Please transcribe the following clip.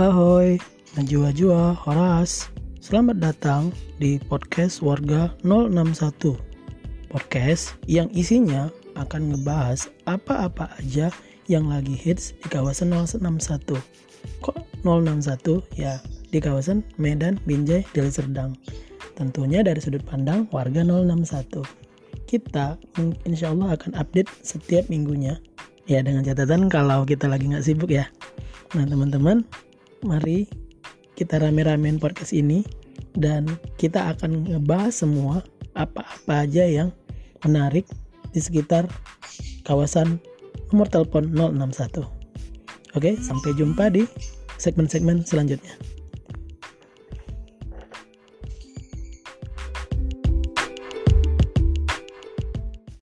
Ahoy, Najwa Jua, Horas. Selamat datang di podcast Warga 061. Podcast yang isinya akan ngebahas apa-apa aja yang lagi hits di kawasan 061. Kok 061? Ya, di kawasan Medan, Binjai, Deli Serdang. Tentunya dari sudut pandang warga 061. Kita insya Allah akan update setiap minggunya. Ya dengan catatan kalau kita lagi nggak sibuk ya. Nah teman-teman, mari kita rame-ramein podcast ini dan kita akan ngebahas semua apa-apa aja yang menarik di sekitar kawasan nomor telepon 061. Oke, sampai jumpa di segmen-segmen selanjutnya.